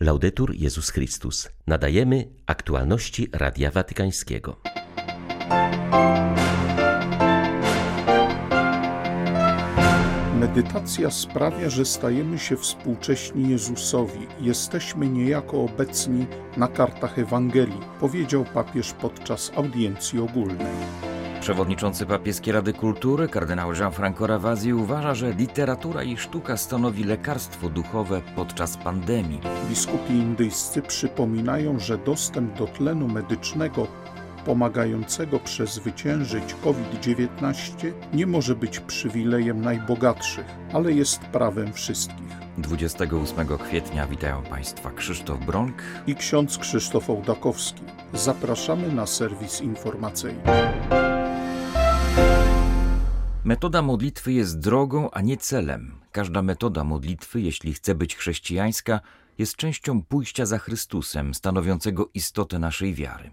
Laudetur Jezus Chrystus. Nadajemy aktualności Radia Watykańskiego. Medytacja sprawia, że stajemy się współcześni Jezusowi. Jesteśmy niejako obecni na kartach Ewangelii, powiedział papież podczas audiencji ogólnej. Przewodniczący papieskiej Rady Kultury, kardynał Jean-Franco Ravasi uważa, że literatura i sztuka stanowi lekarstwo duchowe podczas pandemii. Biskupi indyjscy przypominają, że dostęp do tlenu medycznego pomagającego przezwyciężyć COVID-19 nie może być przywilejem najbogatszych, ale jest prawem wszystkich. 28 kwietnia witają Państwa Krzysztof Bronk i ksiądz Krzysztof Ołdakowski. Zapraszamy na serwis informacyjny. Metoda modlitwy jest drogą, a nie celem. Każda metoda modlitwy, jeśli chce być chrześcijańska, jest częścią pójścia za Chrystusem, stanowiącego istotę naszej wiary.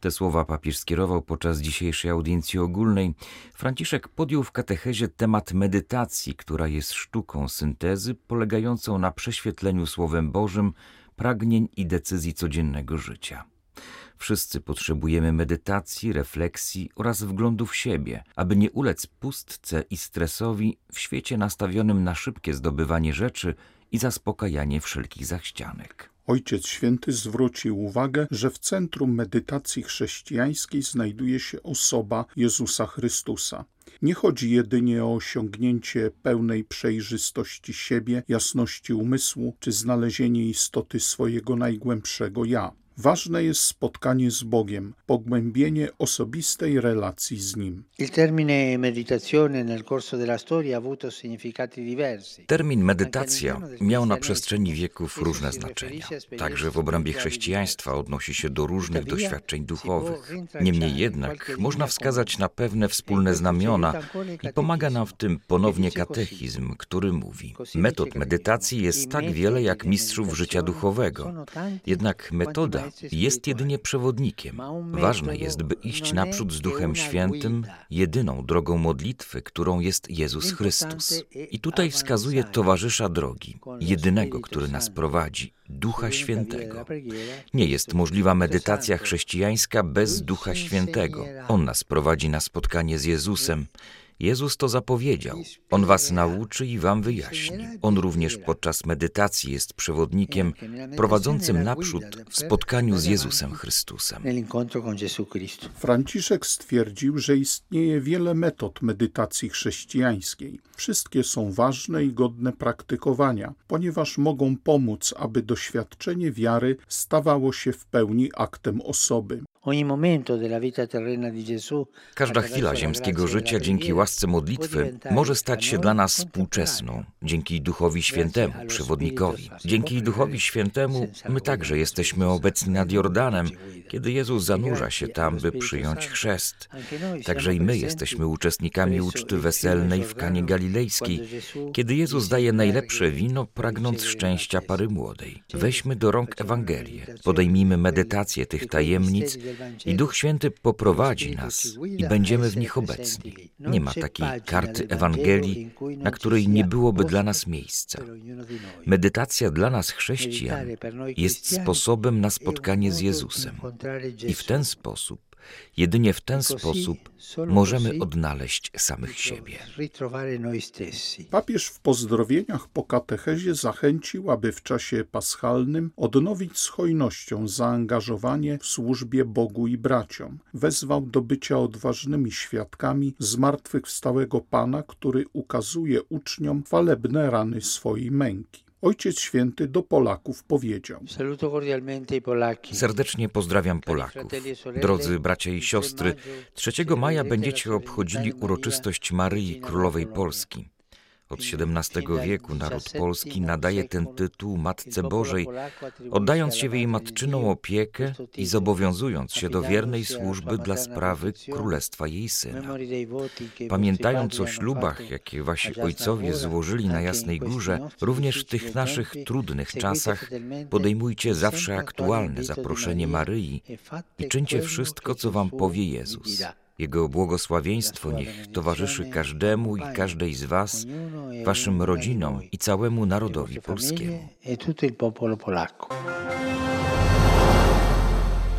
Te słowa papież skierował podczas dzisiejszej audiencji ogólnej. Franciszek podjął w katechezie temat medytacji, która jest sztuką syntezy polegającą na prześwietleniu Słowem Bożym pragnień i decyzji codziennego życia. Wszyscy potrzebujemy medytacji, refleksji oraz wglądu w siebie, aby nie ulec pustce i stresowi w świecie nastawionym na szybkie zdobywanie rzeczy i zaspokajanie wszelkich zachcianek. Ojciec Święty zwrócił uwagę, że w centrum medytacji chrześcijańskiej znajduje się osoba Jezusa Chrystusa. Nie chodzi jedynie o osiągnięcie pełnej przejrzystości siebie, jasności umysłu czy znalezienie istoty swojego najgłębszego ja. Ważne jest spotkanie z Bogiem, pogłębienie osobistej relacji z Nim. Termin medytacja miał na przestrzeni wieków różne znaczenia. Także w obrębie chrześcijaństwa odnosi się do różnych doświadczeń duchowych. Niemniej jednak można wskazać na pewne wspólne znamiona i pomaga nam w tym ponownie katechizm, który mówi: Metod medytacji jest tak wiele jak mistrzów życia duchowego. Jednak metoda jest jedynie przewodnikiem. Ważne jest, by iść naprzód z Duchem Świętym, jedyną drogą modlitwy, którą jest Jezus Chrystus. I tutaj wskazuje towarzysza drogi, jedynego, który nas prowadzi, Ducha Świętego. Nie jest możliwa medytacja chrześcijańska bez Ducha Świętego. On nas prowadzi na spotkanie z Jezusem. Jezus to zapowiedział. On was nauczy i wam wyjaśni. On również podczas medytacji jest przewodnikiem prowadzącym naprzód w spotkaniu z Jezusem Chrystusem. Franciszek stwierdził, że istnieje wiele metod medytacji chrześcijańskiej. Wszystkie są ważne i godne praktykowania, ponieważ mogą pomóc, aby doświadczenie wiary stawało się w pełni aktem osoby. Każda chwila ziemskiego życia dzięki łasce modlitwy może stać się dla nas współczesną, dzięki Duchowi Świętemu, przewodnikowi. Dzięki Duchowi Świętemu my także jesteśmy obecni nad Jordanem, kiedy Jezus zanurza się tam, by przyjąć chrzest. Także i my jesteśmy uczestnikami uczty weselnej w Kanie Galilejskiej, kiedy Jezus daje najlepsze wino, pragnąc szczęścia pary młodej. Weźmy do rąk Ewangelię, podejmijmy medytację tych tajemnic i Duch Święty poprowadzi nas i będziemy w nich obecni. Nie ma takiej karty Ewangelii, na której nie byłoby dla nas miejsca. Medytacja dla nas chrześcijan jest sposobem na spotkanie z Jezusem. I w ten sposób, jedynie w ten sposób możemy odnaleźć samych siebie. Papież w pozdrowieniach po katechezie zachęcił, aby w czasie paschalnym odnowić z hojnością zaangażowanie w służbie Bogu i braciom. Wezwał do bycia odważnymi świadkami zmartwychwstałego Pana, który ukazuje uczniom chwalebne rany swojej męki. Ojciec Święty do Polaków powiedział: Serdecznie pozdrawiam Polaków. Drodzy bracia i siostry, 3 maja będziecie obchodzili uroczystość Maryi Królowej Polski. Od XVII wieku naród polski nadaje ten tytuł Matce Bożej, oddając się w jej matczyną opiekę i zobowiązując się do wiernej służby dla sprawy królestwa jej syna. Pamiętając o ślubach, jakie wasi ojcowie złożyli na Jasnej Górze, również w tych naszych trudnych czasach podejmujcie zawsze aktualne zaproszenie Maryi i czyńcie wszystko, co wam powie Jezus. Jego błogosławieństwo niech towarzyszy każdemu i każdej z Was, Waszym rodzinom i całemu narodowi polskiemu.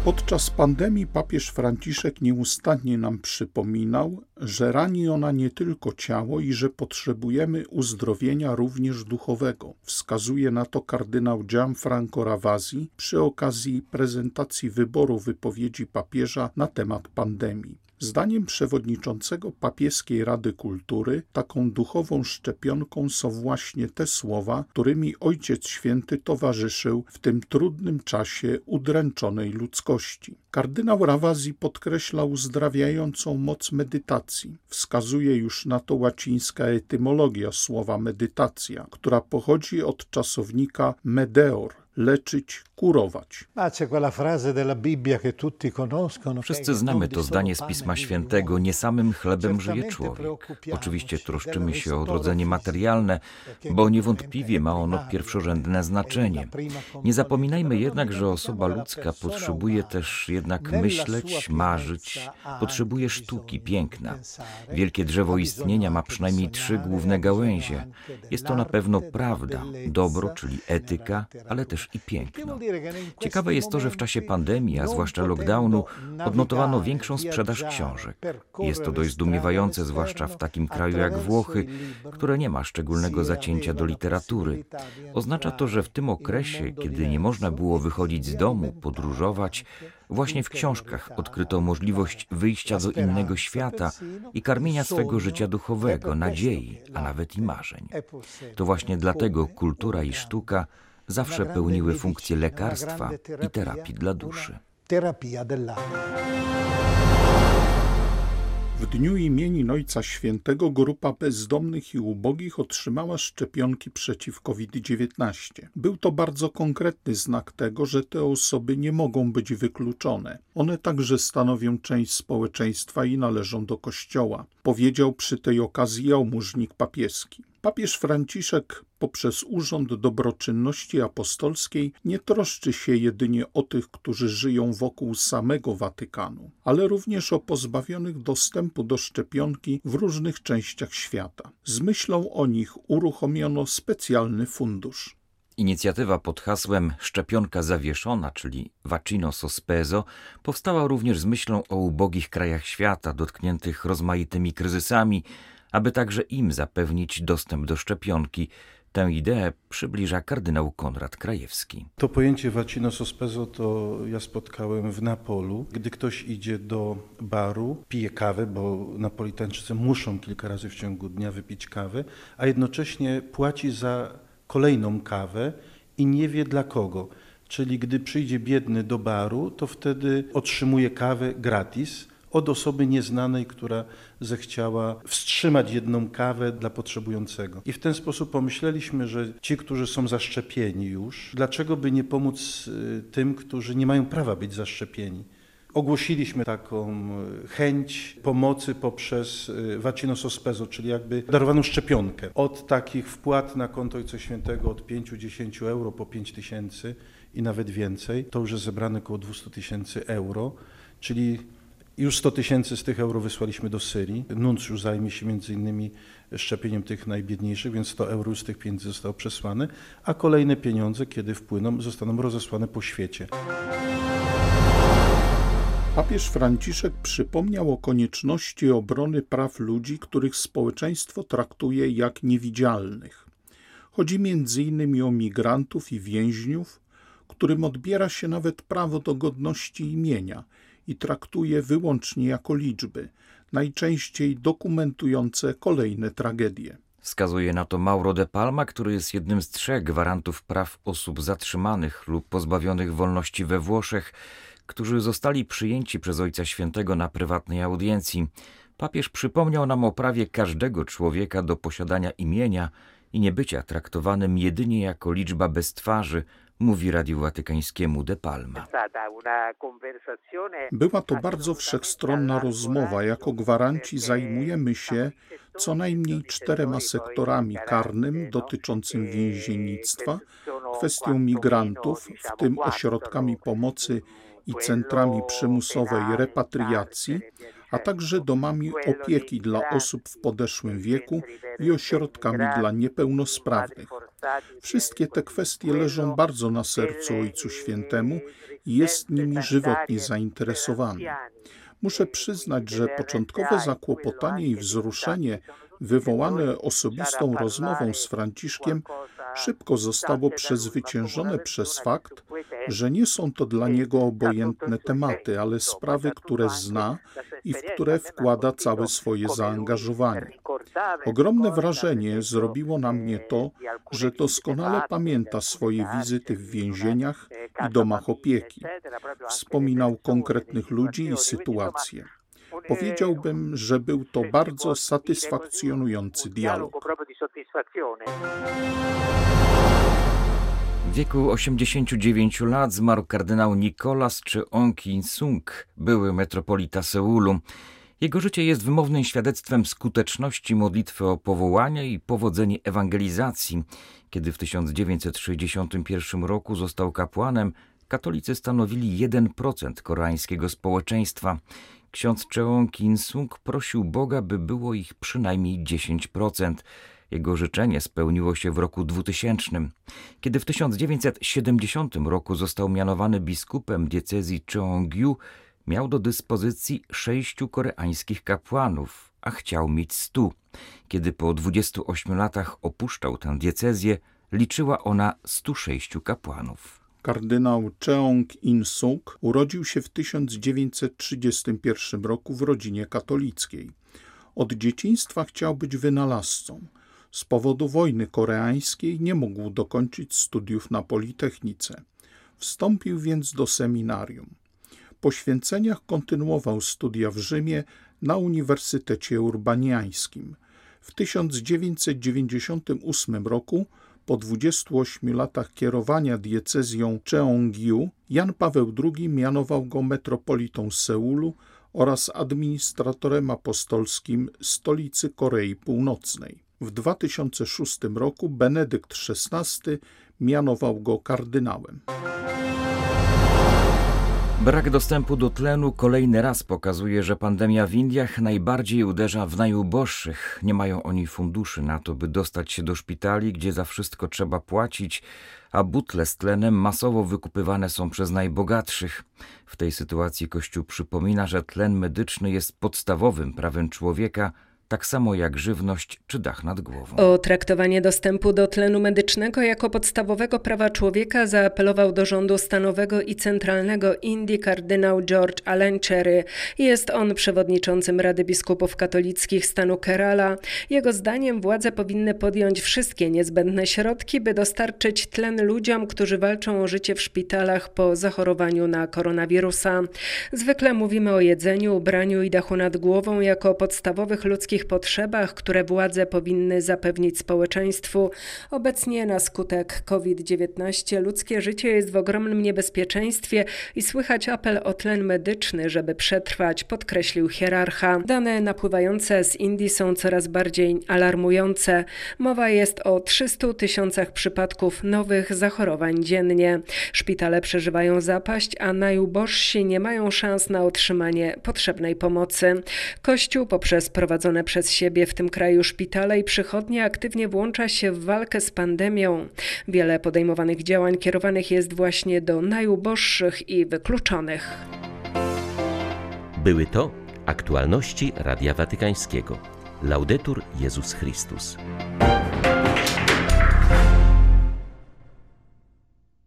Podczas pandemii papież Franciszek nieustannie nam przypominał, że rani ona nie tylko ciało i że potrzebujemy uzdrowienia również duchowego. Wskazuje na to kardynał Gianfranco Ravasi przy okazji prezentacji wyboru wypowiedzi papieża na temat pandemii. Zdaniem przewodniczącego papieskiej Rady Kultury taką duchową szczepionką są właśnie te słowa, którymi Ojciec Święty towarzyszył w tym trudnym czasie udręczonej ludzkości. Kardynał Rawazji podkreśla uzdrawiającą moc medytacji. Wskazuje już na to łacińska etymologia słowa medytacja, która pochodzi od czasownika medeor, leczyć, kurować. Wszyscy znamy to zdanie z Pisma Świętego, nie samym chlebem żyje człowiek. Oczywiście troszczymy się o odrodzenie materialne, bo niewątpliwie ma ono pierwszorzędne znaczenie. Nie zapominajmy jednak, że osoba ludzka potrzebuje też jednak myśleć, marzyć, potrzebuje sztuki, piękna. Wielkie drzewo istnienia ma przynajmniej trzy główne gałęzie. Jest to na pewno prawda, dobro, czyli etyka, ale też i piękno. Ciekawe jest to, że w czasie pandemii, a zwłaszcza lockdownu, odnotowano większą sprzedaż książek. Jest to dość zdumiewające, zwłaszcza w takim kraju jak Włochy, które nie ma szczególnego zacięcia do literatury. Oznacza to, że w tym okresie, kiedy nie można było wychodzić z domu, podróżować, Właśnie w książkach odkryto możliwość wyjścia do innego świata i karmienia swego życia duchowego, nadziei, a nawet i marzeń. To właśnie dlatego kultura i sztuka zawsze pełniły funkcję lekarstwa i terapii dla duszy. W dniu imienin Ojca Świętego grupa bezdomnych i ubogich otrzymała szczepionki przeciw COVID-19. Był to bardzo konkretny znak tego, że te osoby nie mogą być wykluczone. One także stanowią część społeczeństwa i należą do Kościoła, powiedział przy tej okazji jałmużnik papieski. Papież Franciszek poprzez Urząd Dobroczynności Apostolskiej nie troszczy się jedynie o tych, którzy żyją wokół samego Watykanu, ale również o pozbawionych dostępu do szczepionki w różnych częściach świata. Z myślą o nich uruchomiono specjalny fundusz. Inicjatywa pod hasłem Szczepionka zawieszona, czyli Vaccino Sospeso, powstała również z myślą o ubogich krajach świata dotkniętych rozmaitymi kryzysami, aby także im zapewnić dostęp do szczepionki. Tę ideę przybliża kardynał Konrad Krajewski. To pojęcie vaccino sospeso to ja spotkałem w Napolu. Gdy ktoś idzie do baru, pije kawę, bo Napolitańczycy muszą kilka razy w ciągu dnia wypić kawę, a jednocześnie płaci za kolejną kawę i nie wie dla kogo. Czyli gdy przyjdzie biedny do baru, to wtedy otrzymuje kawę gratis, od osoby nieznanej, która zechciała wstrzymać jedną kawę dla potrzebującego. I w ten sposób pomyśleliśmy, że ci, którzy są zaszczepieni już, dlaczego by nie pomóc y, tym, którzy nie mają prawa być zaszczepieni? Ogłosiliśmy taką y, chęć pomocy poprzez y, Vaccino Sospeso, czyli jakby darowaną szczepionkę. Od takich wpłat na konto Ojca Świętego od 5-10 euro po 5 tysięcy i nawet więcej. To już jest zebrane około 200 tysięcy euro, czyli już 100 tysięcy z tych euro wysłaliśmy do Syrii. Nuncjusz zajmie się między innymi szczepieniem tych najbiedniejszych, więc 100 euro z tych pieniędzy zostało przesłane, a kolejne pieniądze, kiedy wpłyną, zostaną rozesłane po świecie. Papież Franciszek przypomniał o konieczności obrony praw ludzi, których społeczeństwo traktuje jak niewidzialnych. Chodzi innymi o migrantów i więźniów, którym odbiera się nawet prawo do godności imienia – i traktuje wyłącznie jako liczby, najczęściej dokumentujące kolejne tragedie. Wskazuje na to Mauro de Palma, który jest jednym z trzech gwarantów praw osób zatrzymanych lub pozbawionych wolności we Włoszech, którzy zostali przyjęci przez Ojca Świętego na prywatnej audiencji. Papież przypomniał nam o prawie każdego człowieka do posiadania imienia i niebycia traktowanym jedynie jako liczba bez twarzy, mówi Radiu Watykańskiemu De Palma. Była to bardzo wszechstronna rozmowa. Jako gwaranci zajmujemy się co najmniej czterema sektorami karnym dotyczącym więziennictwa, kwestią migrantów, w tym ośrodkami pomocy i centrami przymusowej repatriacji, a także domami opieki dla osób w podeszłym wieku i ośrodkami dla niepełnosprawnych. Wszystkie te kwestie leżą bardzo na sercu Ojcu Świętemu i jest nimi żywotnie zainteresowany. Muszę przyznać, że początkowe zakłopotanie i wzruszenie wywołane osobistą rozmową z Franciszkiem szybko zostało przezwyciężone przez fakt, że nie są to dla niego obojętne tematy, ale sprawy, które zna i w które wkłada całe swoje zaangażowanie. Ogromne wrażenie zrobiło na mnie to, że doskonale pamięta swoje wizyty w więzieniach i domach opieki. Wspominał konkretnych ludzi i sytuacje. Powiedziałbym, że był to bardzo satysfakcjonujący dialog. W wieku 89 lat zmarł kardynał Nicolas czy Kin Sung, były metropolita Seulu. Jego życie jest wymownym świadectwem skuteczności modlitwy o powołanie i powodzenie ewangelizacji. Kiedy w 1961 roku został kapłanem, katolicy stanowili 1% koreańskiego społeczeństwa. Ksiądz Cheong Kin Sung prosił Boga, by było ich przynajmniej 10%. Jego życzenie spełniło się w roku 2000, kiedy w 1970 roku został mianowany biskupem diecezji Cheongju, miał do dyspozycji sześciu koreańskich kapłanów, a chciał mieć stu. Kiedy po 28 latach opuszczał tę diecezję, liczyła ona 106 kapłanów. Kardynał Cheong In-suk urodził się w 1931 roku w rodzinie katolickiej. Od dzieciństwa chciał być wynalazcą. Z powodu wojny koreańskiej nie mógł dokończyć studiów na Politechnice. Wstąpił więc do seminarium. Po święceniach kontynuował studia w Rzymie na Uniwersytecie Urbaniańskim. W 1998 roku, po 28 latach kierowania diecezją Cheongju, Jan Paweł II mianował go metropolitą Seulu oraz administratorem apostolskim stolicy Korei Północnej. W 2006 roku Benedykt XVI mianował go kardynałem. Brak dostępu do tlenu kolejny raz pokazuje, że pandemia w Indiach najbardziej uderza w najuboższych. Nie mają oni funduszy na to, by dostać się do szpitali, gdzie za wszystko trzeba płacić, a butle z tlenem masowo wykupywane są przez najbogatszych. W tej sytuacji Kościół przypomina, że tlen medyczny jest podstawowym prawem człowieka, tak samo jak żywność czy dach nad głową. O traktowanie dostępu do tlenu medycznego jako podstawowego prawa człowieka zaapelował do rządu stanowego i centralnego Indii kardynał George Alenchery. Jest on przewodniczącym Rady Biskupów Katolickich stanu Kerala. Jego zdaniem władze powinny podjąć wszystkie niezbędne środki, by dostarczyć tlen ludziom, którzy walczą o życie w szpitalach po zachorowaniu na koronawirusa. Zwykle mówimy o jedzeniu, ubraniu i dachu nad głową jako podstawowych ludzkich potrzebach, które władze powinny zapewnić społeczeństwu. Obecnie na skutek COVID-19 ludzkie życie jest w ogromnym niebezpieczeństwie i słychać apel o tlen medyczny, żeby przetrwać, podkreślił hierarcha. Dane napływające z Indii są coraz bardziej alarmujące. Mowa jest o 300 tysiącach przypadków nowych zachorowań dziennie. Szpitale przeżywają zapaść, a najubożsi nie mają szans na otrzymanie potrzebnej pomocy. Kościół poprzez prowadzone przez siebie w tym kraju szpitale i przychodnie aktywnie włącza się w walkę z pandemią. Wiele podejmowanych działań kierowanych jest właśnie do najuboższych i wykluczonych. Były to aktualności Radia Watykańskiego. Laudetur Jezus Chrystus.